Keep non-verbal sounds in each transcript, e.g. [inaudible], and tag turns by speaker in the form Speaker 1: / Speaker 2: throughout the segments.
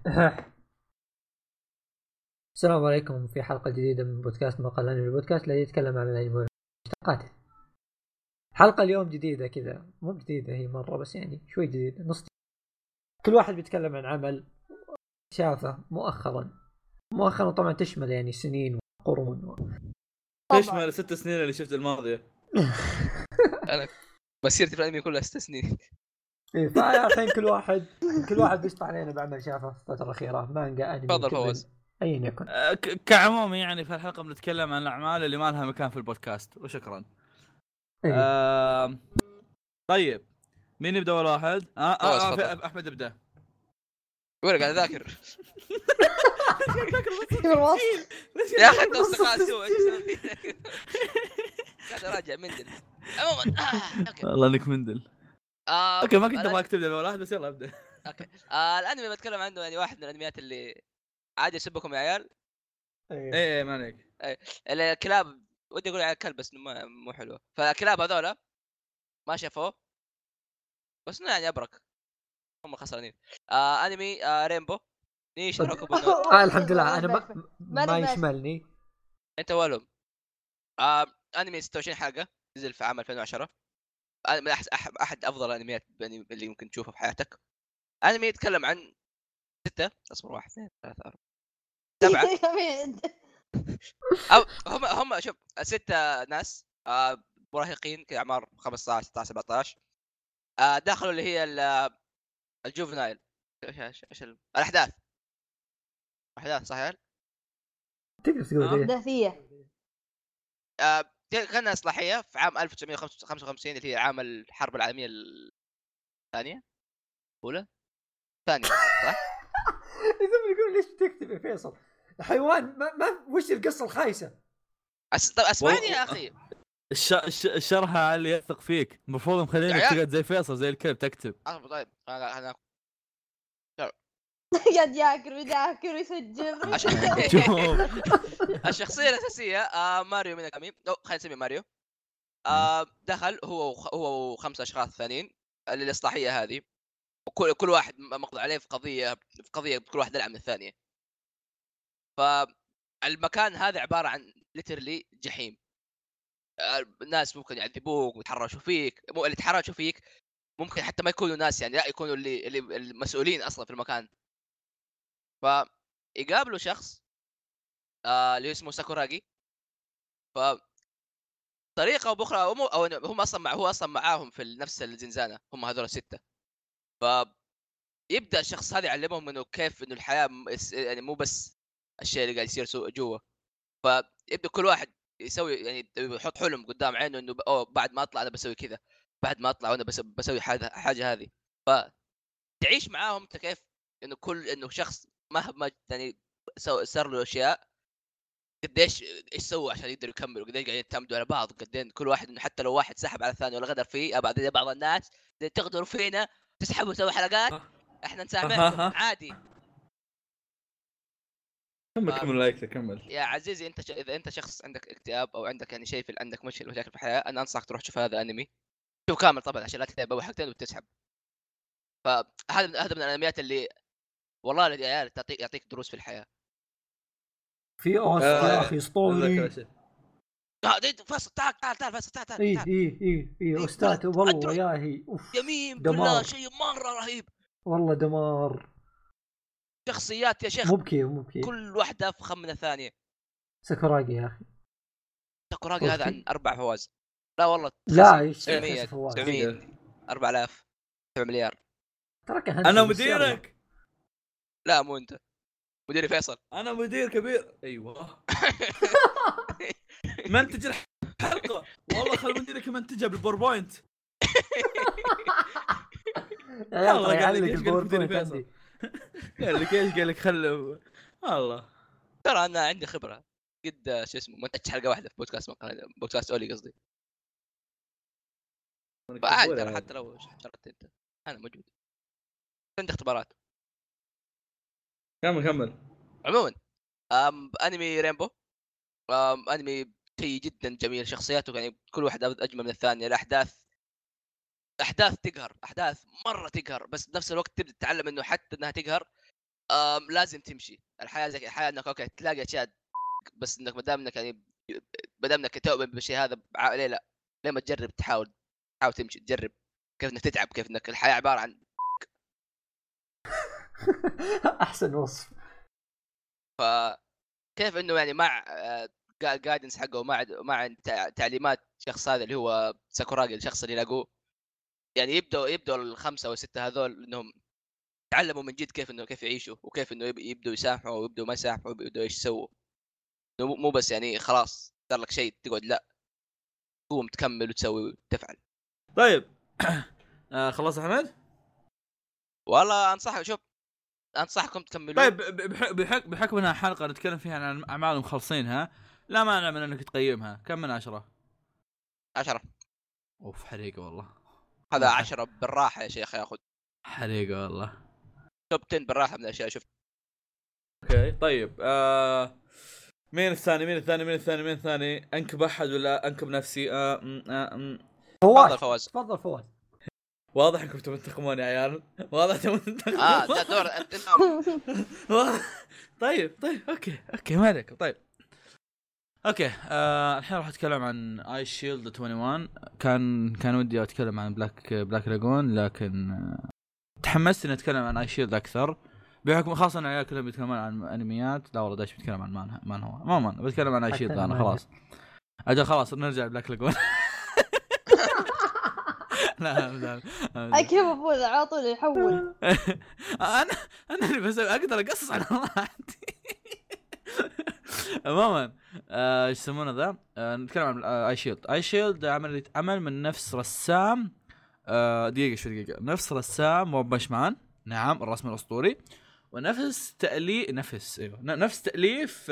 Speaker 1: [laughs] السلام عليكم في حلقة جديدة من بودكاست مقال الانمي البودكاست الذي يتكلم عن الأنمي والمشتقاته. حلقة اليوم جديدة كذا. مو جديدة هي مرة بس يعني شوي جديدة نص كل واحد بيتكلم عن عمل شافه مؤخرا. مؤخرا طبعا تشمل يعني سنين وقرون و... [laughs]
Speaker 2: تشمل الست سنين اللي شفت الماضية. [laughs]
Speaker 3: أنا مسيرتي في الأنمي كلها ست سنين.
Speaker 1: إيه فالحين كل واحد كل واحد بيشطح علينا بعمل شافه في الفترة الأخيرة مانجا أنمي
Speaker 3: تفضل
Speaker 1: كتب،
Speaker 3: فواز.
Speaker 1: أيا يكن
Speaker 2: آه، ك- كعموم يعني في الحلقة بنتكلم عن الأعمال اللي ما لها مكان في البودكاست وشكرا
Speaker 1: إيه.
Speaker 2: آه طيب مين يبدأ اول واحد؟ آه, آه, آه
Speaker 3: تفضل.
Speaker 2: في- أحمد ابدا
Speaker 3: وين قاعد اذاكر؟ يا أخي انت أصدقاء سوء؟ قاعد أراجع مندل عموما آه،
Speaker 2: والله إنك مندل
Speaker 3: آه،
Speaker 2: okay ما كنت
Speaker 3: الأن-
Speaker 2: ابغاك تبدأ اول واحد بس يلا أبدأ. [laughs]
Speaker 3: أوكي. آه، الأنمي بتكلم عنه يعني واحد من الأنميات اللي عادي يسبكم يا عيال.
Speaker 1: إيه.
Speaker 2: إيه إيه ما عليك.
Speaker 3: الكلاب ودي أقول على كلب بس إنه ما مو حلوة. فالكلاب هذولا ما شافوه بس إنه يعني أبرك. هم خسرانين. آه أنمي آه Rainbow. نيش. [laughs]
Speaker 1: آه الحمد لله. [laughs] أنا ما,
Speaker 4: ما
Speaker 1: يشملني.
Speaker 3: أنت ولهم آه أنمي 26 حلقة نزل في عام 2010 آه، من أحس- أح- أحد أفضل الانميات اللي ممكن تشوفها في حياتك. انمي يتكلم عن ستة أصبر واحد اثنين ثلاثة أربعة سبعة. [laughs] أو هم هم شوف ستة ناس آه مراهقين كذا أعمار 15 16 17 آه دخلوا اللي هي ال- الجوفنايل. إيش إيش إيش ال- الأحداث. أحداث صح يا عيال؟
Speaker 1: تقدر تقول
Speaker 2: آه.
Speaker 1: إيه.
Speaker 4: أحداثية.
Speaker 3: آه كان إصلاحية في عام 1955 اللي هي عام الحرب العالمية الثانية الاولى ثانية صح؟ [laughs]
Speaker 1: زلمه يقول ليش تكتب يا فيصل؟ حيوان ما, ما وش القصة الخايسة؟
Speaker 3: أس... طب
Speaker 2: أسمعني
Speaker 3: يا أخي
Speaker 2: الش... الش... الشرح اللي يثق فيك المفروض مخلينك
Speaker 3: عيال.
Speaker 2: تقعد زي فيصل زي الكلب تكتب
Speaker 3: أصبر طيب أنا أنا
Speaker 4: قاعد ياكل ويذاكر ويسجل
Speaker 3: الشخصية الأساسية آه ماريو ميناكامي. أو خلينا نسميه ماريو. آه دخل هو. هو وخمسة أشخاص ثانيين للاصلاحيه هذه. وكل كل واحد مقضي عليه في قضية في قضية كل واحد يلعب من الثانية. فالمكان هذا عبارة عن ليترلي جحيم. آه، الناس ممكن يعذبوك ويتحرشوا فيك. مو اللي يتحرشوا فيك ممكن حتى ما يكونوا ناس يعني لا يكونوا اللي اللي المسؤولين أصلا في المكان. فيقابلوا شخص آه اللي اسمه ساكوراجي. ف بأخرى أو, مو أو هم أصلا مع هو أصلا معاهم في نفس الزنزانة هم هذول الستة. ف يبدا الشخص هذا يعلمهم إنه كيف إنه الحياة يعني مو بس الشيء اللي قاعد يصير جوا فيبدأ كل واحد يسوي يعني يحط حلم قدام عينه إنه أوه بعد ما أطلع أنا بسوي كذا بعد ما أطلع وأنا بس بسوي حاجة حاجة هذه. فتعيش معاهم أنت كيف إنه كل إنه شخص مهما يعني صار له أشياء قديش إيش سوى عشان يقدر يكمل وقديش قاعدين يعتمدوا على بعض قدين كل واحد انه حتى لو واحد سحب على الثاني ولا غدر فيه أبعد إذا بعض الناس إذا تغدروا فينا تسحبوا تسوي حلقات إحنا نسامحكم عادي.
Speaker 2: كمل. كمل like كمل.
Speaker 3: يا عزيزي أنت ش... إذا أنت شخص عندك اكتئاب أو عندك يعني شيء في عندك مشكلة مشاكل في الحياة أنا أنصحك تروح تشوف هذا أنمي. شوف كامل طبعا عشان لا تتعب اول حلقتين وتسحب. فهذا هذا من الأنميات اللي والله يا عيال تعطيك يعطيك دروس في الحياة.
Speaker 1: في اوس
Speaker 2: آه،
Speaker 1: يا
Speaker 2: أخي
Speaker 1: اسطوري.
Speaker 3: آه، فيصل تعال تعال تعال فيصل تعال تعال,
Speaker 1: اي. اي اي اي
Speaker 3: إيه،
Speaker 1: أستاذ
Speaker 3: ترى-
Speaker 1: والله
Speaker 3: ترى-
Speaker 1: يا هي أوف
Speaker 3: يمين
Speaker 1: دمار.
Speaker 3: بالله شيء مرة رهيب.
Speaker 1: والله دمار.
Speaker 3: شخصيات يا شيخ.
Speaker 1: مو بكذا
Speaker 3: كل واحدة أفخم من الثانية.
Speaker 1: ساكوراجي يا أخي.
Speaker 3: ساكوراجي هذا. عن أربع فواز. لا والله
Speaker 1: لا إيش
Speaker 3: 900
Speaker 1: إيش فواز؟
Speaker 3: 900 4000 7 مليار.
Speaker 1: تراك
Speaker 2: أنا مديرك.
Speaker 3: لا مو أنت. مديري فيصل.
Speaker 2: أنا مدير كبير. أيوه. [laughs] منتج الحلقة. والله خل مديرك يمنتجها
Speaker 1: بال PowerPoint
Speaker 2: والله [laughs]
Speaker 1: ترى
Speaker 2: قال لك ال
Speaker 1: PowerPoint
Speaker 2: فيصل؟
Speaker 1: عندي. [laughs]
Speaker 2: قال لك إيش؟ قال لك خل والله
Speaker 3: ترى أنا عندي خبرة قد شو اسمه منتجت حلقة واحدة في بودكاست مقال بودكاست أولي قصدي. فعادي ترى حتى لو شاركت أنت. أنا موجود. عندي اختبارات.
Speaker 2: كمل كمل.
Speaker 3: عموما أم أنمي رينبو. أم أنمي شيء جدا جميل شخصياته يعني كل واحد أجمل من الثانية. الأحداث أحداث تقهر أحداث مرة تقهر بس بنفس الوقت تبدأ تتعلم إنه حتى إنها تقهر آم لازم تمشي. الحياة زي الحياة إنك أوكي تلاقي أشياء بس إنك ما دام إنك يعني ما دام إنك تؤمن بالشيء هذا ليه لا؟ ليه ما تجرب؟ تحاول تحاول تمشي تجرب كيف إنك تتعب كيف إنك الحياة عبارة عن [laughs]
Speaker 1: احسن وصف.
Speaker 3: فكيف إنه يعني مع جايدنس حقه ومع مع تع- تعليمات الشخص هذا اللي هو ساكوراجي الشخص اللي لاقوه. يعني يبدأوا يبدأوا الخمسة أو السته هذول إنهم تعلموا من جد كيف إنه كيف يعيشوا وكيف إنه يب- يبدوا يسامحوا ويبدوا ما يسامحوا ويبدوا إيش يسووا. مو- مو بس يعني خلاص صار لك شيء تقعد لا. تقوم تكمل وتسوي وتفعل.
Speaker 2: طيب. [coughs] آه خلاص أحمد؟
Speaker 3: والله انصح شوف أنصحكم تكملوا
Speaker 2: طيب بح- بحك بحكم إنها حلقة نتكلم فيها عن أعمال مخلصينها لا مانع من أنك تقيمها. كم من عشرة؟
Speaker 3: عشرة.
Speaker 2: أوف حريقة والله.
Speaker 3: هذا. عشرة بالراحة يا شيخ ياخذ
Speaker 2: حريقة والله.
Speaker 3: توب 10 بالراحة من الأشياء شوف.
Speaker 2: أوكي طيب آه مين الثاني؟ مين الثاني؟ مين الثاني؟ مين الثاني؟ أنكب أحد ولا أنكب نفسي؟ آه م- آه م.
Speaker 3: تفضل
Speaker 1: فواز
Speaker 3: فواز.
Speaker 1: تفضل فواز.
Speaker 2: واضح إنكم تبون تنتقمون يا عيال. واضح تبون تنتقمون
Speaker 3: آه ده دور. [laughs]
Speaker 2: طيب طيب okay okay ما عليك طيب. okay آه الحين راح أتكلم عن Eyeshield 21 كان كان ودي أتكلم عن Black Black Lagoon لكن آه تحمست إني أتكلم عن Eyeshield أكثر. بحكم خاصه إن العيال كلهم بيتكلمون عن أنميات لا والله داش بيتكلم عن مان مان هو. ما مان بتكلم عن Eyeshield
Speaker 1: أنا. [laughs]
Speaker 2: خلاص. أجل خلاص نرجع Black Lagoon [laughs] لا لا لا
Speaker 4: كيف أبوي على طول يحول. [laughs]
Speaker 2: أنا أنا اللي بسوي أقدر أقصص على راحتي [laughs] عموما آه، إيش يسمونه ذا؟ آه، نتكلم عن Eyeshield، Eyeshield عمل عمل من نفس رسام آه، دقيقة شوي دقيقة، نفس رسام One Punch Man، نعم الرسم الأسطوري. ونفس تأليف نفس أيوه ن- نفس تأليف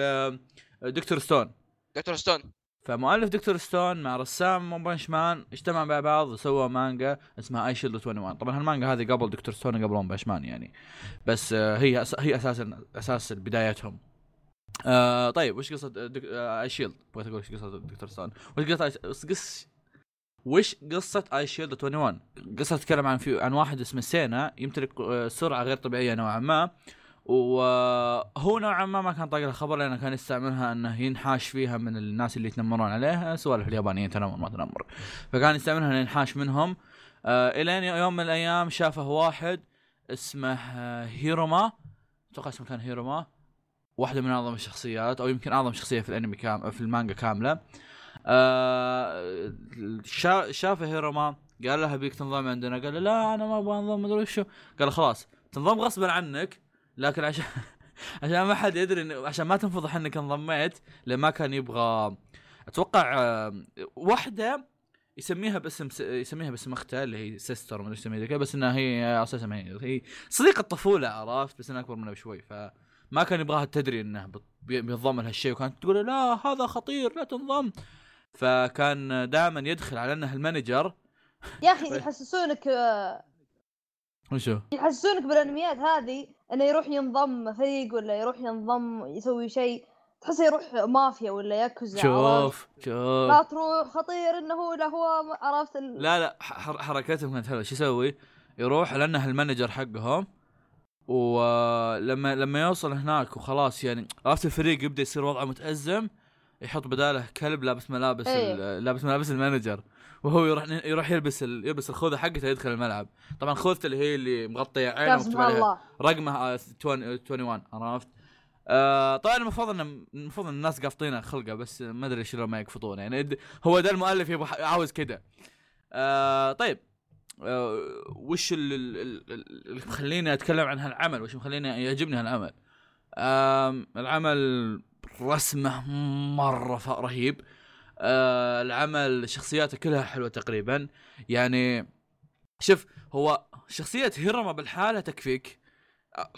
Speaker 2: Dr. Stone.
Speaker 3: Dr. Stone.
Speaker 2: فمؤلف Dr. Stone مع رسام One Punch Man اجتمعوا مع بعض وسووا مانجا اسمها Eyeshield 21 طبعا المانجا هذه قبل Dr. Stone قبل One Punch Man يعني. بس آه، هي. هي أساسا أساس بدايتهم. آه طيب وش قصة دك... آه Eyeshield بغيت أقول وش قصة Dr. Stone. وش قصة وش قص وش قصة Eyeshield 21 قصة تتكلم عن في عن واحد اسمه سينا يمتلك آه، سرعة غير طبيعية نوعا ما. وهو نوعا ما ما كان طاق له خبر لأنه كان يستعملها إنه ينحاش فيها من الناس اللي يتنمرون عليه سوالف اليابانيين تنمر ما تنمر. فكان يستعملها إنه ينحاش منهم. آه الين يوم من الأيام شافه واحد اسمه آه، هيروما. أتوقع اسمه كان هيروما. واحدة من أعظم الشخصيات أو يمكن أعظم شخصية في الأنمي كام في المانجا كاملة. آه شا شافه هيروما قال لها بيك تنضم عندنا؟ قال له لا أنا ما أبغى أنضم مدري وشو قال خلاص تنضم غصبا عنك لكن عشان [laughs] عشان ما حد يدري إن عشان ما تنفضح انك انضميت لأن ما كان يبغى أتوقع واحدة يسميها باسم س... يسميها باسم أختها اللي هي sister ما يسميها كذا بس إنها هي أساسا هي هي صديقة طفوله عرفت؟ بس إنها أكبر منها بشوي فما كان يبغاها تدري انه بينضم لهالشيء وكانت تقول لا هذا خطير لا تنضم. فكان دائما يدخل على انه ال manager.
Speaker 4: يا أخي يحسسونك آه،
Speaker 2: وشو؟
Speaker 4: يحسسونك بالانميات هذه انه يروح ينضم فريق ولا يروح ينضم يسوي شيء تحسه يروح مافيا ولا ياكوزا؟
Speaker 2: شوف شوف
Speaker 4: لا تروح خطير إنه لا هو عرفت ال...
Speaker 2: لا لا حر حركتهم كانت حلوة شو يسوي؟ يروح لأنه ال manager حقهم ولما لما يوصل هناك وخلاص يعني عرفت الفريق يبدأ يصير وضعه متأزم يحط بداله كلب لابس ملابس. ال- لابس ملابس ال manager وهو يروح يروح يلبس ال... يلبس الخوذة حقته يدخل الملعب. طبعا خوذته اللي هي اللي مغطية عينه
Speaker 4: سبحان
Speaker 2: عليها رقمه آه، 20 21 عرفت؟ آه طبعا المفروض ان المفروض إن الناس قافطينه خلقه بس ما أدري شلون ما يقفطونه يعني هو ده المؤلف يبغى عاوز كذا آه طيب. آه وش ال- ال- ال- ال- اللي مخليني أتكلم عن هالعمل؟ وش مخليني يعجبني هالعمل؟ آه العمل رسمه مرة رهيب. آه العمل شخصياته كلها حلوة تقريبا. يعني شوف هو شخصية هيرما بالحالة تكفيك.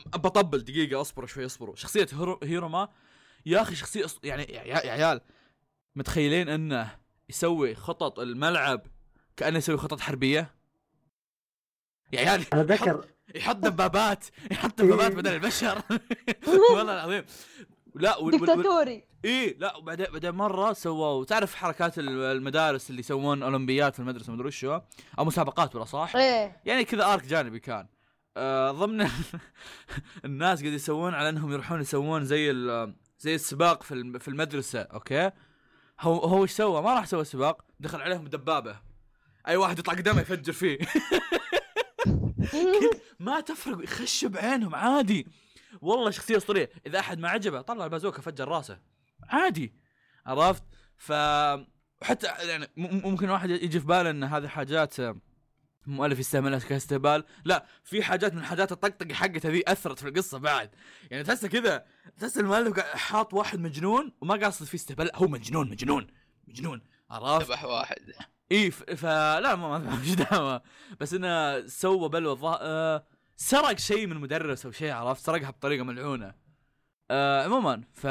Speaker 2: بطبل دقيقة أصبروا شوي أصبروا. شخصية هيرو هيروما يا أخي شخصية. يعني يا, يا عيال متخيلين إنه يسوي خطط الملعب كأنه يسوي خطط حربية؟ يا عيال
Speaker 1: أنا
Speaker 2: يحط,
Speaker 1: أتذكر
Speaker 2: يحط دبابات يحط دبابات بدل البشر. [laughs] والله العظيم. لا وال-
Speaker 4: دكتاتوري
Speaker 2: إيه لا وبعدين بعدين مرة سووا تعرف حركات ال- المدارس اللي يسوون أولمبيات في المدرسة مدري وشو؟ أو مسابقات بالاصح
Speaker 4: إيه.
Speaker 2: يعني كذا ارك جانبي كان. آه ضمن [laughs] الناس قاعد يسوون على إنهم يروحون يسوون زي زي السباق في في المدرسة أوكي؟ هو هو إيش سوى؟ ما راح سوى سباق دخل عليهم دبابة. أي واحد يطلع قدامه يفجر فيه. [laughs] ما تفرق يخش بعينهم عادي. والله شخصية أسطورية. إذا أحد ما عجبه طلع البازوكا فجر راسه. عادي. عرفت؟ ف وحتى يعني ممكن واحد يجي في باله إن هذه حاجات آه، مؤلف يستعملها كاستهبال لا في حاجات من حاجات الطقطقة حقته ذي أثرت في القصة بعد. يعني تحسه كذا تحس المؤلف حاط واحد مجنون وما قاصد فيه استهبال. هو مجنون مجنون مجنون. عرفت؟
Speaker 3: ذبح واحد.
Speaker 2: اي فلا ما ما دعوة. بس إنه سوى بلوى الظا... آه سرق شيء من مدرس أو شيء عرفت؟ سرقها بطريقة ملعونة. آه عموما ف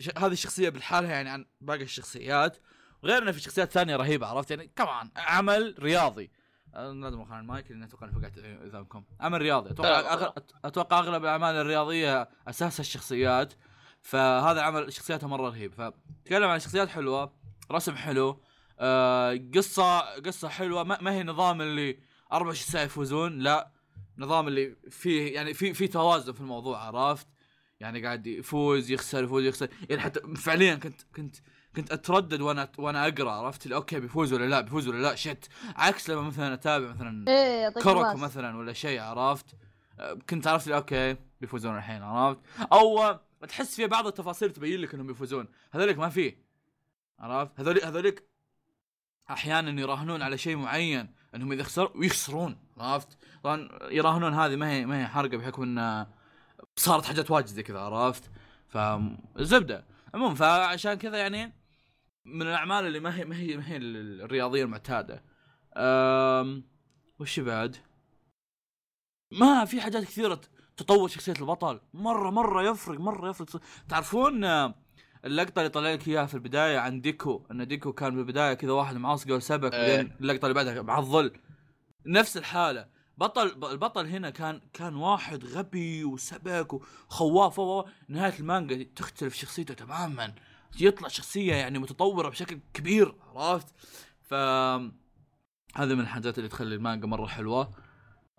Speaker 2: ش- هذه الشخصية بالحالها يعني عن باقي الشخصيات. غير إنه في شخصيات ثانية رهيبة عرفت؟ يعني كمان عمل رياضي. آه، لازم اخلي المايك لأن أتوقع إني فقعت اذانكم عمل رياضي. أتوقع
Speaker 3: لا،
Speaker 2: أغل... أتوقع أغلب الأعمال الرياضية اساسها الشخصيات. فهذا عمل شخصياته مرة رهيب. فتكلم عن شخصيات حلوة رسم حلو آه قصة قصة حلوة ما, ما هي نظام اللي 24 ساعه يفوزون لا. نظام اللي فيه يعني في في توازن في الموضوع عرفت؟ يعني قاعد يفوز يخسر يفوز يخسر. يعني حتى فعليا كنت كنت كنت أتردد وأنا وأنا أقرأ عرفت؟ اللي أوكي بيفوز ولا لا بيفوز ولا لا shit. عكس لما مثلا أتابع مثلا
Speaker 4: إيه يعطيك كوروكو.
Speaker 2: مثلا ولا شيء عرفت؟ كنت عرفت اللي okay بيفوزون الحين عرفت؟ أو تحس في بعض التفاصيل تبين لك إنهم بيفوزون. هذولك ما فيه عرفت؟ هذول هذولك أحيانا يراهنون على شيء معين. انهم اذا خسروا ويخسرون عرفت؟ طبعا يراهنون هذه ما هي ما هي حرقة بحكم إن صارت حاجات واجد زي كذا عرفت؟ فالزبده عموما فعشان كذا يعني من الأعمال اللي ما هي ما هي ما هي الرياضية المعتادة. أم وش بعد؟ ما في حاجات كثيرة تطور شخصية البطل. مره مرة يفرق مرة يفرق. تعرفون اللقطة اللي طلع لك إياها في البداية عن ديكو إن ديكو كان في البدايه كذا واحد معصقه وسبك
Speaker 3: إيه.
Speaker 2: بعدين اللقطة اللي بعدها معضل نفس الحالة. بطل البطل هنا كان كان واحد غبي وسبك وخواف. نهاية المانجا تختلف شخصيته تماما. يطلع شخصية يعني متطورة بشكل كبير عرفت؟ ف هذه من الحاجات اللي تخلي المانجا مرة حلوة.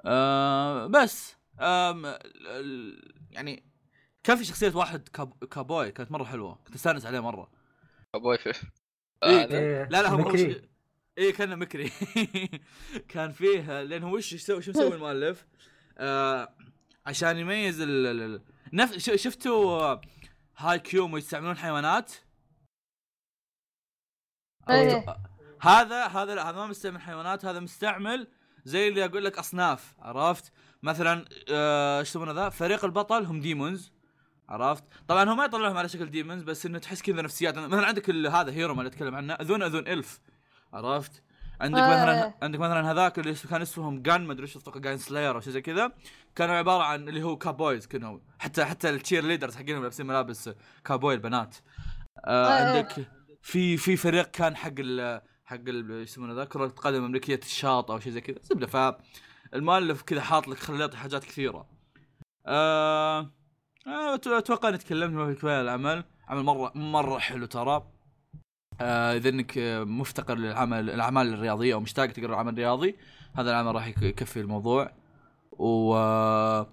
Speaker 2: آه بس ال- يعني كان في شخصية واحد كاب كابوي كانت مرة حلوة كنت أستأنس عليه مرة
Speaker 3: أبوي في
Speaker 2: إيه،
Speaker 3: هذا.
Speaker 1: إيه،
Speaker 2: لا لا هو هو
Speaker 1: مكري.
Speaker 2: إيه كان مكري [laughs] كان فيه لأنه وش يسوي شو مسوي [laughs] المؤلف؟ آه عشان يميز ال ال- ش- شفتوا آه، هاي كيوم يستعملون حيوانات؟
Speaker 4: إيه.
Speaker 2: هذا هذا لا هذا ما مستعمل حيوانات هذا مستعمل زي اللي أقول لك أصناف عرفت؟ مثلا آه، إيش يسمونه ذا؟ فريق البطل هم ديمونز عرفت؟ طبعا هم ما يطلعهم على شكل ديمونز بس إنه تحس كذا نفسيات. مثلا عندك هذا هيرو ما اللي اتكلم عنه اذون أذون الف عرفت؟ عندك
Speaker 4: آه.
Speaker 2: مثلا عندك مثلا هذاك اللي كان اسمهم جان ما أدري إيش أتوقع جان سلاير أو شيء زي كذا. كانوا عبارة عن اللي هو كابويز كانوا حتى حتى التشير ليدرز حقهم لابسين ملابس كابوي البنات. آه
Speaker 4: آه.
Speaker 2: عندك في في فريق كان حق ال حق يسمونه ذا؟ كرة القدم مملكية الشاط أو شيء زي كذا. زبده فالمؤلف كذا حاط لك خليط حاجات كثيرة. آه آه، أتوقع إني تكلمت كفايه عن العمل. عمل مره مرة حلو ترى. آه إذا إنك آه، مفتقر للعمل الأعمال الرياضية أو مشتاق تقرأ العمل الرياضي هذا العمل راح يك- يكفي الموضوع. و آه،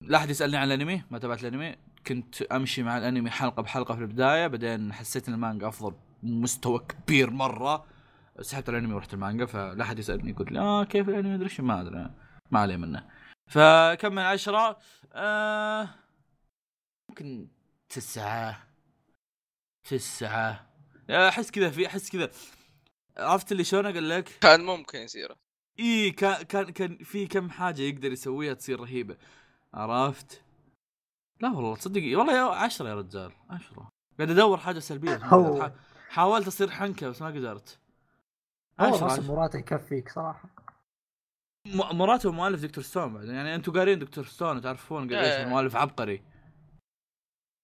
Speaker 2: لا أحد يسألني عن الأنمي ما تابعت الأنمي. كنت أمشي مع الأنمي حلقة بحلقة في البداية بعدين حسيت إن المانجا أفضل مستوى كبير مرة. سحبت الأنمي ورحت المانجا فلا أحد يسألني يقول لي آه كيف الأنمي؟ أدري ما أدري ما علي منه. فكم من عشرة؟ آه ممكن تسعة. تسعة. أحس كذا في أحس كذا. عرفت اللي شلون أقول لك؟
Speaker 3: كان ممكن يصير.
Speaker 2: إي كان كان كان في كم حاجة يقدر يسويها تصير رهيبة. عرفت؟ لا والله تصدق والله يا عشرة يا رجال عشرة. قاعد أدور حاجة سلبية. بس ما
Speaker 1: هو-
Speaker 2: قدرت. ح- حاولت أصير حنكة بس ما قدرت. عشرة
Speaker 1: رسم. مراته يكفيك
Speaker 2: صراحة. مراته مؤلف دكتور ستون بعد. يعني أنتم قارين دكتور ستون وتعرفون قد إيش
Speaker 3: إيه.
Speaker 2: المؤلف عبقري.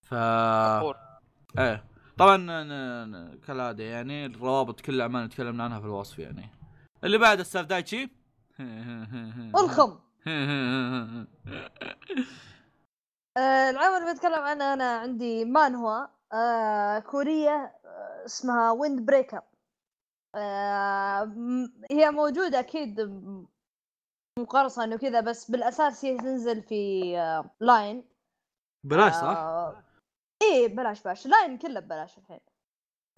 Speaker 2: ف. إيه. طبعا ن- ن- كالعادة يعني الروابط كل الاعمال اللي تكلمنا عنها في الوصف يعني. اللي بعد أستاذ دايتشي. [laughs]
Speaker 4: الخم [laughs] آه العمل اللي بتكلم عنه أنا عندي مانهوا آه كورية آه اسمها Wind Breaker آه هي موجودة أكيد مقرصن وكذا بس بالأساس هي تنزل في آه، LINE
Speaker 2: بلاش صح؟
Speaker 4: آه، إيه بلاش بلاش. LINE كله ببلاش الحين.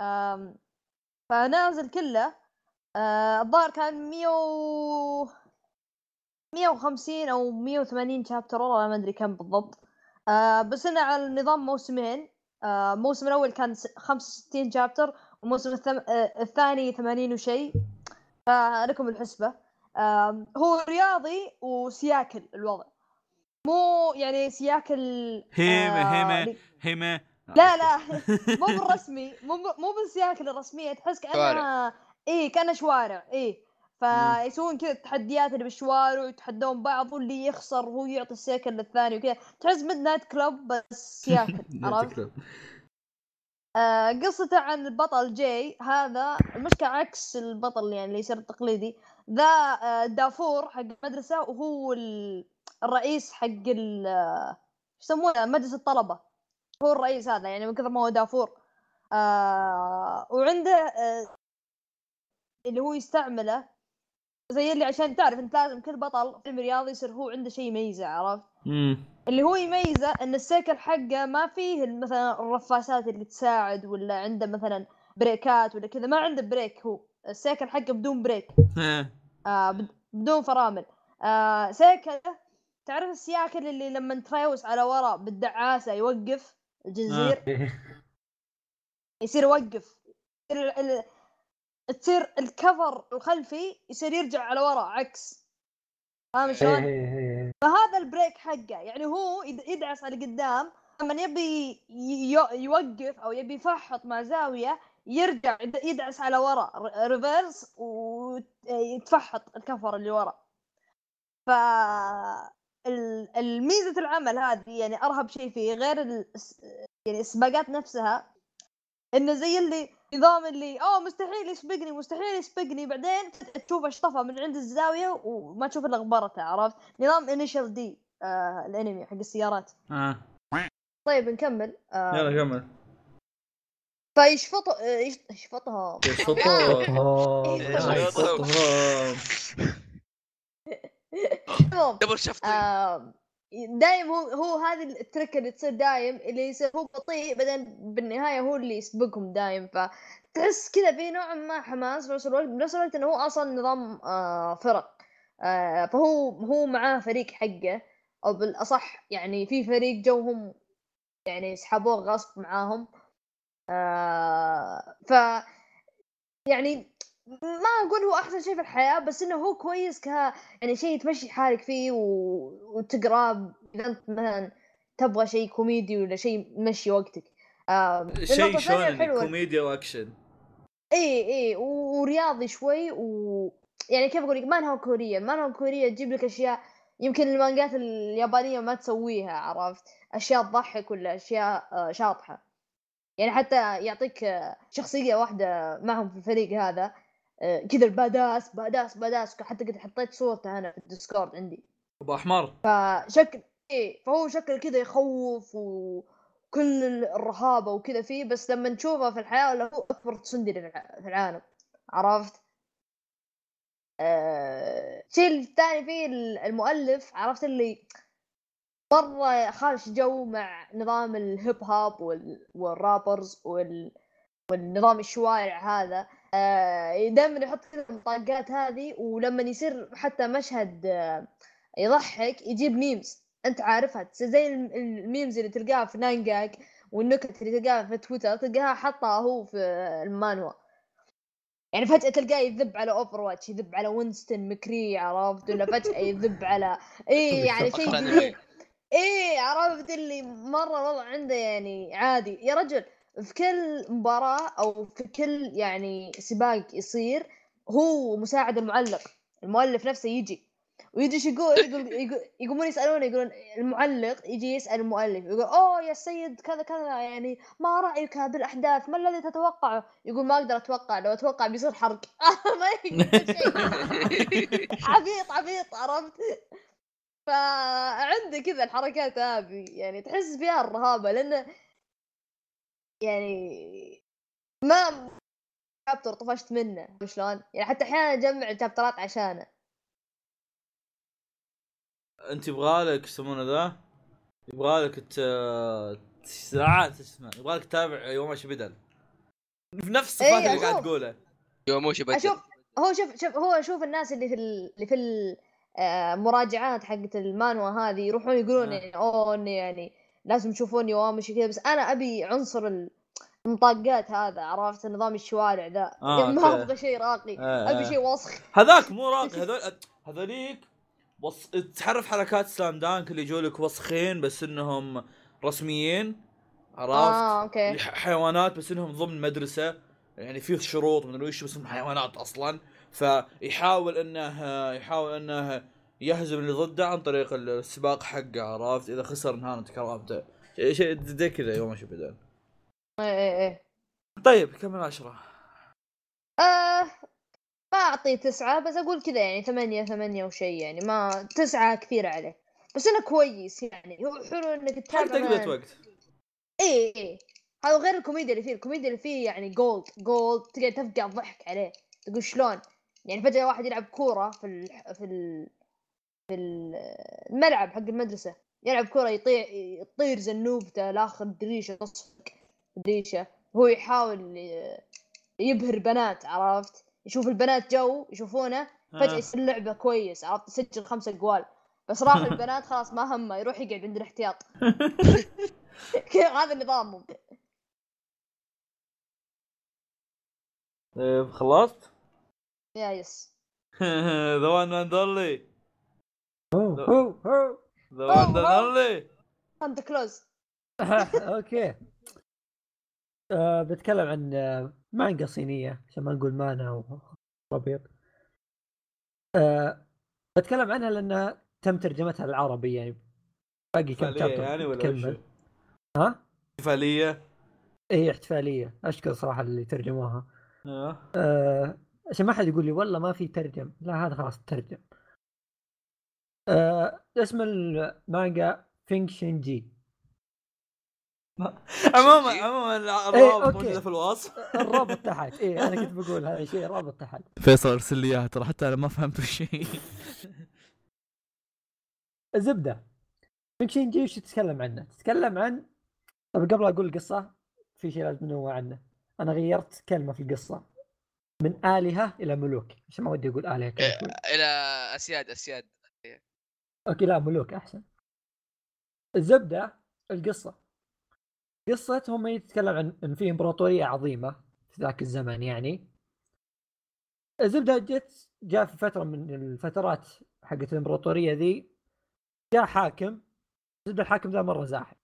Speaker 4: آم، فنازل كله. آه، الظاهر كان 100 و 150 أو 180 شابتر والله ما أدري كم بالضبط. آه، بس إنه على نظام موسمين. آه، الموسم الأول كان س- 65 شابتر والموسم الثم... آه، الثاني 80 وشيء فلكم الحسبة. هو رياضي وسياكل الوضع. مو يعني سياكل
Speaker 2: هيمة
Speaker 4: آه،
Speaker 2: هيمة هيمة.
Speaker 4: لا لا [laughs] مو [laughs] بالرسمي مو مو بالسياكل الرسمية تحس كأنها إيه كانها شوارع إيه فيسوون كذا التحديات اللي بالشوارع ويتحدون بعض واللي يخسر هو يعطي السيكل للثاني وكذا. تحس Midnight Club بس [laughs] سياكل عرفت؟ آه قصته عن البطل جاي. هذا المشكلة عكس البطل يعني اللي يصير التقليدي. ذا آه دافور حق المدرسة وهو ال- الرئيس حق ال يسمونه؟ مجلس الطلبة. هو الرئيس هذا يعني من كثر ما هو دافور. آه وعنده آه اللي هو يستعمله زي اللي عشان تعرف انت لازم كل بطل فيلم رياضي يصير هو عنده شيء يميزه عرفت؟ اللي هو يميزه إن السيكل حقه ما فيه مثلا الرفاسات اللي تساعد ولا عنده مثلا بريكات ولا كذا ما عنده brake هو. السيكل حقه بدون brake. آه بد- بدون فرامل. آه سيكل تعرف السياكل اللي لما تريوس على ورا بالدعاسة يوقف الجنزير يصير يوقف. يصير ال... ال... تصير الكفر الخلفي يصير يرجع على ورا عكس. فاهم شلون؟ فهذا ال brake حقه. يعني هو يد- يدعس على قدام. لما يبي يوقف أو يبي يفحط مع زاوية يرجع يد- يدعس على ورا ر- reverse ويتفحط الكفر اللي ورا. ف ال- الميزة العمل هذه يعني أرهب شيء فيه غير الس- يعني السباقات نفسها انه زي اللي نظام اللي أوه مستحيل يسبقني مستحيل يسبقني بعدين تشوف أشطفه من عند الزاوية وما تشوف إلا غبرته عرفت؟ نظام Initial D آه الأنمي حق السيارات.
Speaker 2: آه.
Speaker 4: طيب نكمل آه.
Speaker 2: يلا كمل.
Speaker 4: فيشفط آه، يش- يشفطها. المهم
Speaker 3: دبل
Speaker 4: آه دايم هو هو هذه التركه اللي تصير دايم اللي يصير هو بطيء بعدين بالنهاية هو اللي يسبقهم دايم. فتحس كذا في نوع ما حماس في نفس الوقت بنفس الوقت إنه هو أصلا نظام آه فرق. آه فهو هو معاه فريق حقه أو بالأصح يعني في فريق جوهم يعني سحبوه غصب معاهم. آه ف يعني ما أقول هو أحسن شيء في الحياة بس إنه هو كويس ك يعني شيء تمشي حالك فيه و... وتقراه إذا أنت مثلا تبغى شيء كوميدي ولا شيء يمشي وقتك. آه
Speaker 2: شيء شلون
Speaker 4: الحلوة-
Speaker 2: كوميديا واكشن
Speaker 4: إي إي ورياضي شوي و يعني كيف أقول لك ما انها كورية. ما انها كورية تجيب لك أشياء يمكن المانجات اليابانية ما تسويها عرفت؟ أشياء تضحك ولا أشياء آه، شاطحة. يعني حتى يعطيك آه، شخصية واحدة معهم في الفريق هذا آه، كذا ال badass badass badass حتى قد حطيت صورته أنا في ال Discord عندي.
Speaker 2: أبو أحمر.
Speaker 4: فشكل إيه فهو شكل كذا يخوف وكل الرهابة وكذا فيه بس لما نشوفه في الحياة ولا هو أكبر tsundere في الع- في العالم. عرفت؟ آه... الشيء الثاني فيه ال- المؤلف عرفت اللي مرة خارج جو مع نظام ال hip hop وال... وال rappers وال... والنظام الشوارع هذا. آه دائما يحط كذا الطاقات هذه ولما يصير حتى مشهد آه يضحك يجيب memes أنت عارفها زي الم- ال memes اللي تلقاها في 9GAG والنكت اللي تلقاها في تويتر تلقاها حطها هو في ال manhwa. يعني فجأة تلقاه يذب على Overwatch يذب على Winston McCree عرفت؟ ولا فجأة يذب على إيه [laughs] يعني شيء جديد. إيه عرفت اللي مرة والله عنده يعني عادي. يا رجل في كل مباراة أو في كل يعني سباق يصير هو مساعد المعلق المؤلف نفسه يجي. ويجي إيش يقول؟ يقول يقول- يقومون يسألونه يقولون المعلق يجي يسأل المؤلف يقول أوه يا سيد كذا كذا يعني ما رأيك بالأحداث؟ ما الذي تتوقعه؟ يقول ما أقدر أتوقع لو أتوقع بيصير حرق. [laughs] ما يقدر شيء. [laughs] عبيط عبيط عرفت؟ فعنده كذا الحركات هذه يعني تحس فيها الرهابة لأنه يعني ما شابتر طفشت منه شلون؟ يعني حتى أحيانا أجمع الشابترات عشانه.
Speaker 2: أنت يبغالك يسمونه ذا؟ يبغالك ت ساعات اسمه يبغالك تتابع يوماشي بدل. في نفس الصفات
Speaker 4: إيه،
Speaker 2: اللي قاعد
Speaker 4: أشوف.
Speaker 2: تقوله
Speaker 3: يوموشي بدل.
Speaker 4: أشوف هو شوف شوف هو أشوف الناس اللي في ال... اللي في المراجعات حقت المانوا هذه يروحون يقولون
Speaker 2: آه.
Speaker 4: يعني أوه إني يعني لازم تشوفون يوامشي كذا بس أنا أبي عنصر ال- المطاقات هذا عرفت نظام الشوارع ذا
Speaker 2: آه،
Speaker 4: يعني ما. أبغى شيء راقي
Speaker 2: آه،
Speaker 4: أبي
Speaker 2: آه.
Speaker 4: شيء وسخ
Speaker 2: هذاك مو راقي [laughs] هذول هذوليك وص... تعرف حركات سلام دانك اللي يجوا لك وسخين بس إنهم رسميين عرفت؟
Speaker 4: آه
Speaker 2: أوكي حيوانات بس إنهم ضمن مدرسة يعني فيه شروط من وش بس انهم حيوانات أصلا فيحاول إنه يحاول إنه يهزم اللي ضده عن طريق السباق حقه عرفت؟ إذا خسر انهانت كرامته شيء زي كذا يوم ماشي بدل
Speaker 4: إيه إيه إيه.
Speaker 2: طيب كم من عشرة.
Speaker 4: آه ما أعطيه تسعة بس أقول كذا يعني ثمانية ثمانية وشيء يعني. ما تسعة كثيرة عليه. بس إنه كويس يعني. هو حلو
Speaker 2: إنك
Speaker 4: تتابع
Speaker 2: تقضية. وقت
Speaker 4: إيه إيه. هذا غير الكوميديا اللي فيه. الكوميديا اللي فيه يعني gold gold تقعد تفقع ضحك عليه. تقول شلون؟ يعني فجأة واحد يلعب كورة في ال في ال في ال- الملعب حق المدرسة. يلعب كورة يطيع يطير زنوبته لآخر دريشة تصفق دريشة هو يحاول يبهر بنات عرفت؟ يشوف البنات جو يشوفونه فجأة
Speaker 2: آه.
Speaker 4: يصير لعبة كويس عرفت؟ يسجل خمسة جوال بس راح البنات خلاص ما همه يروح يقعد عند الاحتياط. [laughs] هذا نظامهم.
Speaker 2: طيب خلصت؟
Speaker 4: يا يس
Speaker 2: ذا وان مان دولي
Speaker 1: هو هو هو
Speaker 2: ذا وان
Speaker 4: أوه.
Speaker 2: دولي
Speaker 4: سانتا كلوز
Speaker 1: أوكي آه بتكلم عن آه، مانجا صينية عشان ما نقول مانا وربيط آه بتكلم عنها لأنها تم ترجمتها للعربي يعني باقي كم
Speaker 2: احتفالية
Speaker 1: chapter
Speaker 2: يعني ولا
Speaker 1: تكمل؟ ها؟
Speaker 2: احتفالية
Speaker 1: اي احتفالية أشكر صراحة اللي ترجموها
Speaker 2: آه.
Speaker 1: آه عشان ما حد يقول لي والله ما في ترجم. لا هذا خلاص ترجم. آه اسم المانجا فينغ شينجي.
Speaker 2: عموما. عموما
Speaker 1: إيه،
Speaker 2: الروابط
Speaker 1: okay.
Speaker 2: موجودة في الوصف.
Speaker 1: الرابط [laughs] تحت. اي أنا كنت بقول هذا الشيء رابط تحت.
Speaker 2: فيصل ارسل لي إياها ترى حتى أنا ما فهمت شيء. [laughs]
Speaker 1: الزبده فينغ شينجي وش تتكلم عنه؟ تتكلم عن طب قبل أقول القصة في شيء لازم ننوه عنه. أنا غيرت كلمة في القصة. من آلهة إلى ملوك عشان ما ودي أقول آلهة كذا شوي.
Speaker 3: إلى أسياد أسياد.
Speaker 1: okay لا ملوك أحسن. الزبدة القصة. قصة هم يتكلم عن إن في إمبراطورية عظيمة في ذاك الزمن يعني. الزبدة جت جاء في فترة من الفترات حقت الإمبراطورية ذي جاء حاكم. الزبدة الحاكم ذا مرة زاحف.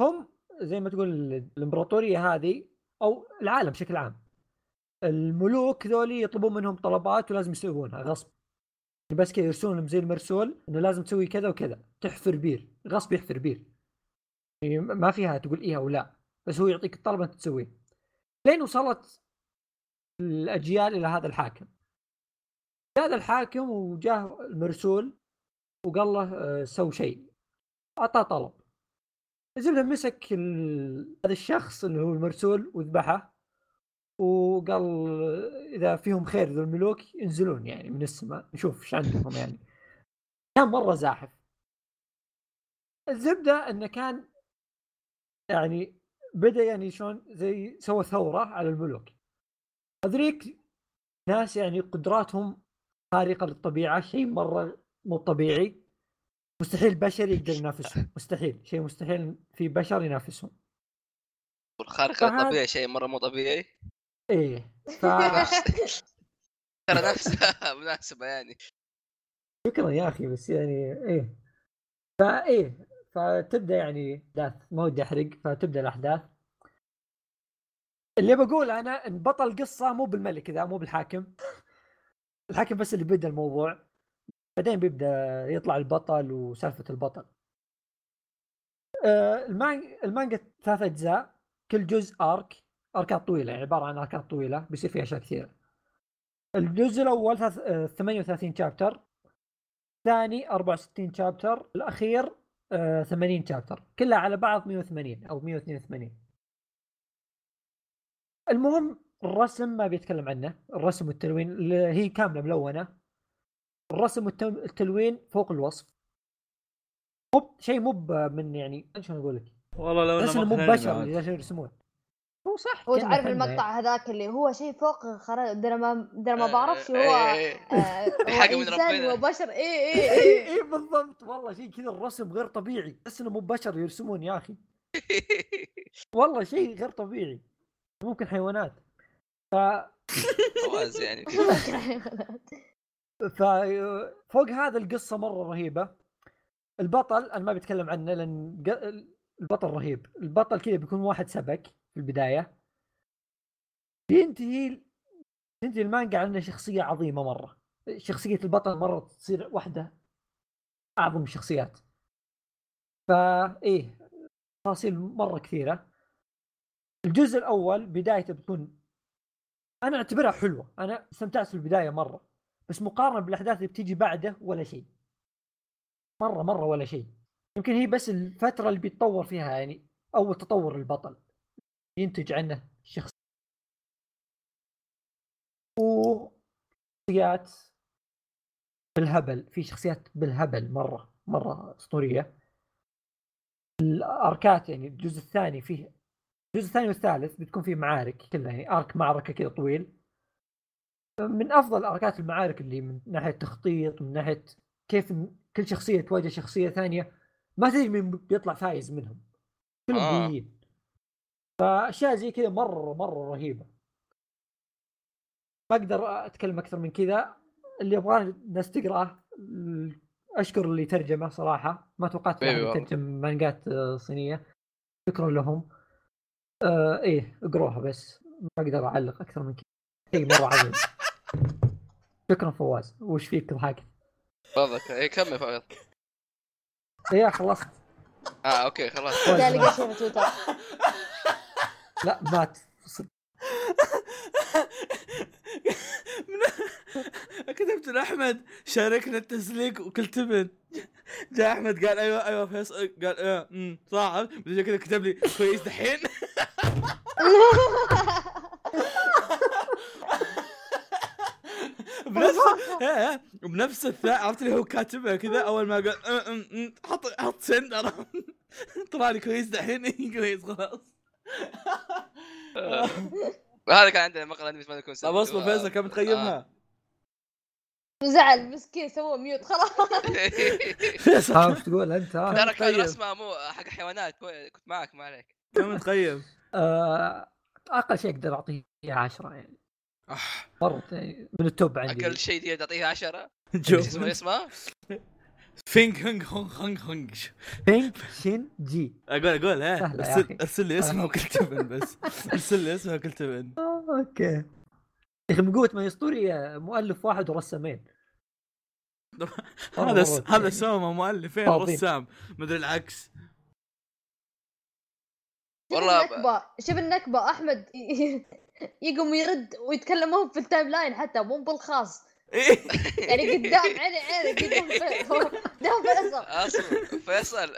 Speaker 1: هم زي ما تقول الإمبراطورية هذه أو العالم بشكل عام. الملوك ذولي يطلبون منهم طلبات ولازم يسوونها غصب. بس كذا يرسلون لهم زي المرسول إنه لازم تسوي كذا وكذا تحفر بير غصب يحفر بير. يعني ما فيها تقول إيه أو لا بس هو يعطيك الطلب أنت تسويه. لين وصلت الأجيال إلى هذا الحاكم. هذا الحاكم وجاه المرسول وقال له آه، سو شيء. أعطاه طلب. الزبده مسك هذا الشخص اللي هو المرسول وذبحه. وقال إذا فيهم خير ذو الملوك ينزلون يعني من السماء نشوف إيش عندهم يعني. كان مرة زاحف. الزبدة إنه كان يعني بدأ يعني شلون زي سوى ثورة على الملوك. هذوليك ناس يعني قدراتهم خارقة للطبيعة شيء مرة مو طبيعي. مستحيل بشر يقدر ينافسهم. مستحيل. شيء مستحيل في بشر ينافسهم.
Speaker 3: والخارق
Speaker 1: فهذا-
Speaker 3: الطبيعي شيء مرة مو طبيعي.
Speaker 1: إيه ف
Speaker 3: ترى نفسها [laughs] مناسبة يعني.
Speaker 1: شكرا يا أخي بس يعني إيه. فايه فتبدأ يعني أحداث ما ودي أحرق فتبدأ الأحداث. اللي بقول أنا إن بطل القصة مو بالملك ذا مو بالحاكم. الحاكم بس اللي بدا الموضوع. بعدين بيبدأ يطلع البطل وسالفة البطل. آه، المانجا المانجا ثلاث أجزاء كل جزء ارك اركات طويلة يعني عبارة عن اركات طويلة بيصير فيها أشياء كثيره الجزء الأول ثلاث- آه، 38 شابتر الثاني 64 شابتر الأخير آه، 80 شابتر كلها على بعض 180 أو 182 المهم الرسم ما بيتكلم عنه الرسم والتلوين اللي هي كاملة ملونة. الرسم والتلوين فوق الوصف. مو شيء مو من يعني شلون أقول لك؟
Speaker 2: والله لو
Speaker 1: إنه مو بشر يرسمون. هو صح
Speaker 4: هو تعرف المقطع. هذاك اللي هو شيء فوق خرا ده أنا ما أنا ما
Speaker 3: آه،
Speaker 4: بعرفش هو
Speaker 3: إيه.
Speaker 4: آه، هو
Speaker 3: حاجة من
Speaker 4: إنسان
Speaker 3: ربنا.
Speaker 4: وبشر. اي اي [laughs]
Speaker 1: اي
Speaker 4: اي
Speaker 1: اي بالضبط. والله شيء كذا الرسم غير طبيعي. تحس إنه مو بشر يرسمون يا أخي. [laughs] والله شيء غير طبيعي. ممكن حيوانات ف [laughs]
Speaker 3: يعني.
Speaker 1: ففوق هذا القصة مرة رهيبة. البطل أنا ما بتكلم عنه لأن البطل رهيب. البطل كذا بيكون واحد سبك. في البداية. بينتهي تنتهي المانجا انه شخصية عظيمة مرة. شخصية البطل مرة تصير واحدة أعظم الشخصيات. فا إيه تفاصيل مرة كثيرة. الجزء الأول بدايته بتكون أنا أعتبرها حلوة. أنا استمتعت في البداية مرة بس مقارنة بالأحداث اللي بتيجي بعده ولا شيء. مرة مرة ولا شيء. يمكن هي بس الفترة اللي بيتطور فيها يعني أول تطور البطل. ينتج عنه الشخص وشخصيات بالهبل في شخصيات بالهبل مرة مرة أسطورية. الأركات يعني الجزء الثاني فيه الجزء الثاني والثالث بتكون فيه معارك كلها يعني ارك معركة كذا طويل. من أفضل أركات المعارك اللي من ناحية تخطيط من ناحية كيف كل شخصية تواجه شخصية ثانية ما تدري مين بيطلع فايز منهم. كلهم
Speaker 3: آه.
Speaker 1: فأشياء زي كذا مرة مرة رهيبة. ما أقدر أتكلم أكثر من كذا. اللي يبغاه الناس تقراه أشكر اللي ترجمه صراحة. ما توقعت
Speaker 3: أيوة.
Speaker 1: أحد يترجم مانجات صينية. شكرا لهم. آه إيه اقروها بس. ما أقدر أعلق أكثر من كذا. شيء مرة عظيم. شكرا فواز. وش فيك ضحكت
Speaker 3: تفضل اي كمل فواز
Speaker 1: يا خلصت.
Speaker 3: آه okay خلاص.
Speaker 1: لا مات. [laughs]
Speaker 2: كتبت لأحمد شاركنا التسليك وكل تبن جاء أحمد قال أيوه أيوه فيصل قال أيوه امم صعب بعدين كذا كتب لي كويس دحين. [laughs] بنفس [laughs] إيه، بنفس الثاء عرفت اللي هو كاتبها كذا أول ما قال أم، حط حط سند؟ طلع لي كويس دحين. كويس خلاص.
Speaker 3: هذا كان عندنا مقال انمي ما يكون
Speaker 2: طب اصبر فيصل كم تقيمها؟
Speaker 4: زعل مسكين سوى ميوت خلاص. [laughs]
Speaker 2: فيصل
Speaker 1: وش تقول أنت؟
Speaker 3: ترى كان
Speaker 2: طيب.
Speaker 3: رسمه مو حق حيوانات كنت معك ما عليك.
Speaker 2: كم تقيم؟
Speaker 1: آه أقل شيء أقدر أعطيه 10 يعني. مرة يعني من التوب عندي.
Speaker 3: أقل شيء دي تعطيها 10
Speaker 2: شوف
Speaker 3: اسمه اسمه
Speaker 2: فينج هونج هونج هونج هونج
Speaker 1: بينك شين جي
Speaker 2: أقول أقول ها ارسل لي اسمه وكل تبن بس. ارسل لي اسمه وكل تبن
Speaker 1: أوكي. يا أخي من قوة ما اسطوري مؤلف واحد ورسامين.
Speaker 2: هذا هذا سوما مؤلفين
Speaker 1: فاضيين.
Speaker 2: رسام. مدري العكس.
Speaker 4: شوف
Speaker 3: والله
Speaker 4: النكبة شوف النكبة أحمد [laughs] يقوم يرد ويتكلمون في التايم لاين حتى مو بالخاص. يعني [laughs] قدام عيني عيني قدام في- قدام فيصل.
Speaker 3: أصلا فيصل.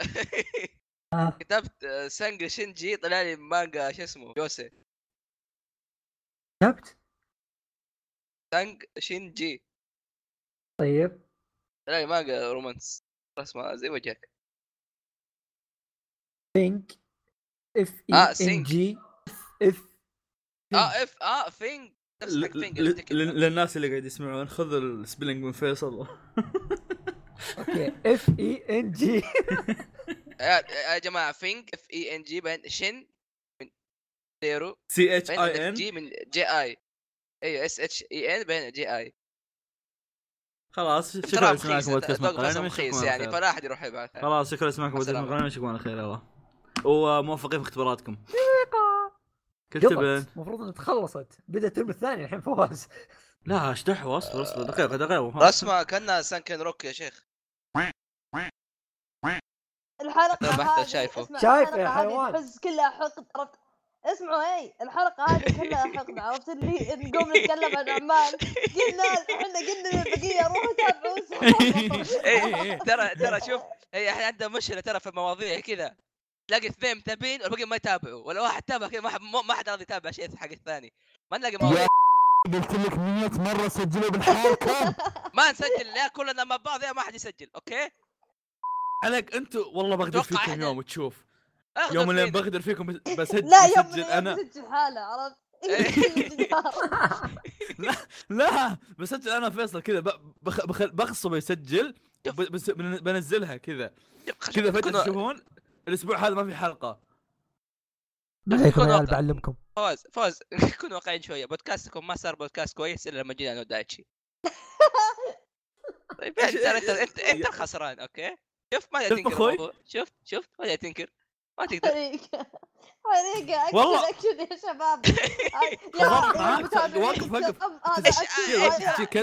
Speaker 1: آه.
Speaker 3: كتبت آه، سانج شينجي طلع لي مانجا شو اسمه يوسي.
Speaker 1: كتبت؟
Speaker 3: سانج شينجي.
Speaker 1: طيب.
Speaker 3: طلع لي مانجا رومانس. رسمه زي وجهك.
Speaker 1: بينك اف اي ان
Speaker 3: سينك.
Speaker 1: جي اف
Speaker 3: آه اف آه فينج
Speaker 2: للناس اللي قاعد يسمعون خذ السبيلنج من فيصل. [laughs]
Speaker 1: أوكي اف اي ان جي
Speaker 3: يا يا جماعة فينج اف اي ان جي بعدين شن من زيرو
Speaker 2: سي اتش اي ان
Speaker 3: جي من جي اي أيوه اس اتش اي ان بعدين جي اي
Speaker 2: خلاص شكرا
Speaker 3: رخيص
Speaker 2: لسماعكم بودكاست على
Speaker 3: يعني
Speaker 2: خير.
Speaker 3: فلا احد يروح يبعث.
Speaker 2: خلاص شكرا لسماعكم بودكاست. مقالنا نشوفكم على خير يلا وموفقين في اختباراتكم. كل تبن
Speaker 1: قبل المفروض إنها تخلصت. بدأ الترم الثاني الحين فواز.
Speaker 2: لا إيش دحوه اصبر اصبر. دقيقة دقيقة
Speaker 3: رسمه كأنها سانكن روك يا شيخ.
Speaker 4: الحلقة
Speaker 3: أحمد
Speaker 4: هذه
Speaker 3: شايفه.
Speaker 4: اسمع،
Speaker 1: شايف يا حيوان.
Speaker 4: تحس كلها حقد عرفت؟ اسمعوا اي الحلقة هذه كلها حقد عرفت؟ اللي نقوم نتكلم عن اعمال قلنا إحنا قلنا للبقية روحوا تابعوا [laughs]
Speaker 3: اي إيه، ترى ترى شوف هي إحنا عندنا مشكلة ترى في المواضيع كذا. تلاقي اثنين متابعين والباقي ما يتابعوا ولا واحد تابع كذا ما حد ما حد راضي يتابع شيء حق الثاني. ما نلاقي مواضيع. [laughs]
Speaker 2: قلت لك 100 مرة سجلوا بالحلقة [laughs]
Speaker 3: ما نسجل يا كلنا مع بعض يا ما حد يسجل أوكي؟
Speaker 2: عليك أنتوا والله بقدر
Speaker 3: أتوقع
Speaker 2: فيكم يوم تشوف. يوم اللي. بقدر فيكم بس- [laughs] بسجل
Speaker 4: لا يوم أنا. بسجل حالة عرفت؟
Speaker 2: لا بسجل أنا فيصل كذا ب- بخ- بخ- بغصبه يسجل بنزلها كذا. كذا
Speaker 3: فجأة
Speaker 2: تشوفون؟ الأسبوع هذا ما في حلقة.
Speaker 1: عليكم
Speaker 3: كن
Speaker 1: يا عيال. بعلمكم
Speaker 3: فوز فوز. [laughs] كونوا واقعيين شوية. بودكاستكم ما صار بودكاست كويس إلا لما جينا أنا ودايتشي. [laughs] طيب يعني ترى انت [laughs] انت أنت الخسران okay؟ شوف ما
Speaker 2: شوف
Speaker 3: تنكر شفت شفت ما تنكر ما تقدر.
Speaker 4: حريقه حريقه اكشن
Speaker 2: والله.
Speaker 4: اكشن يا شباب.
Speaker 2: معاك.
Speaker 4: المتابعين،
Speaker 2: وقف- وقف.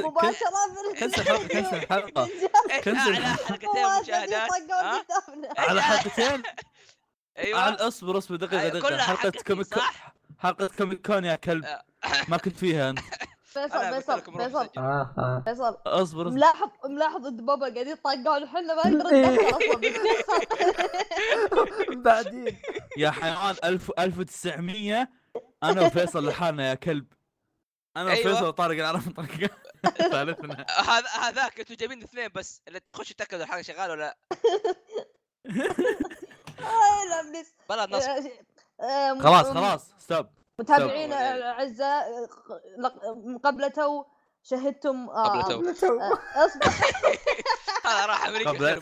Speaker 4: مباشرة
Speaker 2: cancel الحلقة cancel الحلقة [laughs] كنسل.
Speaker 3: أعلى حلقتين مشاهدات؟
Speaker 2: على حلقتين
Speaker 3: أيوه.
Speaker 2: على اصبر اصبر. دقيقة
Speaker 3: أيوة، دقيقة.
Speaker 2: حلقه كوميك؟ حلقه كوميك كون يا كلب.
Speaker 3: آه.
Speaker 2: ما كنت فيها أنت. [laughs]
Speaker 4: فيصل فيصل فيصل.
Speaker 1: آه آه.
Speaker 4: فيصل
Speaker 2: أصبر أصبر.
Speaker 4: ملاحظ ملاحظ إن بابا قاعدين يطقون إحنا ما نقدر ندخل أصلا [laughs]
Speaker 1: بعدين.
Speaker 2: يا حيوان 1000 1900 أنا وفيصل لحالنا يا كلب. أنا
Speaker 3: أيوة.
Speaker 2: وفيصل وطارق نعرف نطرق [laughs] ثالثنا.
Speaker 3: هذا هذاك أنتوا جايبين اثنين بس. اللي تخش تاكد الحلقة شغالة ولا لا؟
Speaker 4: آه،
Speaker 3: بلا نص
Speaker 4: آه،
Speaker 2: خلاص خلاص. ستوب
Speaker 4: متابعينا. الاعزاء قبل تو شهدتم آه،
Speaker 3: قبل تو.
Speaker 4: اصبر
Speaker 3: هذا راح أمريكا.
Speaker 2: قبل.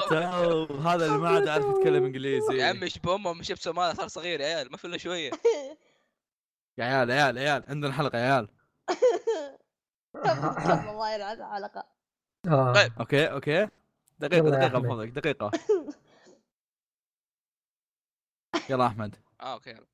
Speaker 2: تو هذا اللي ما عاد عارف يتكلم إنجليزي.
Speaker 3: يا عمي إيش بامه مش بسومالي صار صغير يا عيال ما في إلا شوية. [laughs]
Speaker 2: يا عيال يا عيال يا عيال عندنا حلقه يا عيال. [laughs]
Speaker 4: الله يلعن الحلقة.
Speaker 1: آه.
Speaker 3: طيب.
Speaker 1: okay okay.
Speaker 2: دقيقة
Speaker 1: دقيقة.
Speaker 2: بفضلك دقيقة. [laughs] يلا أحمد.
Speaker 3: آه okay يلا.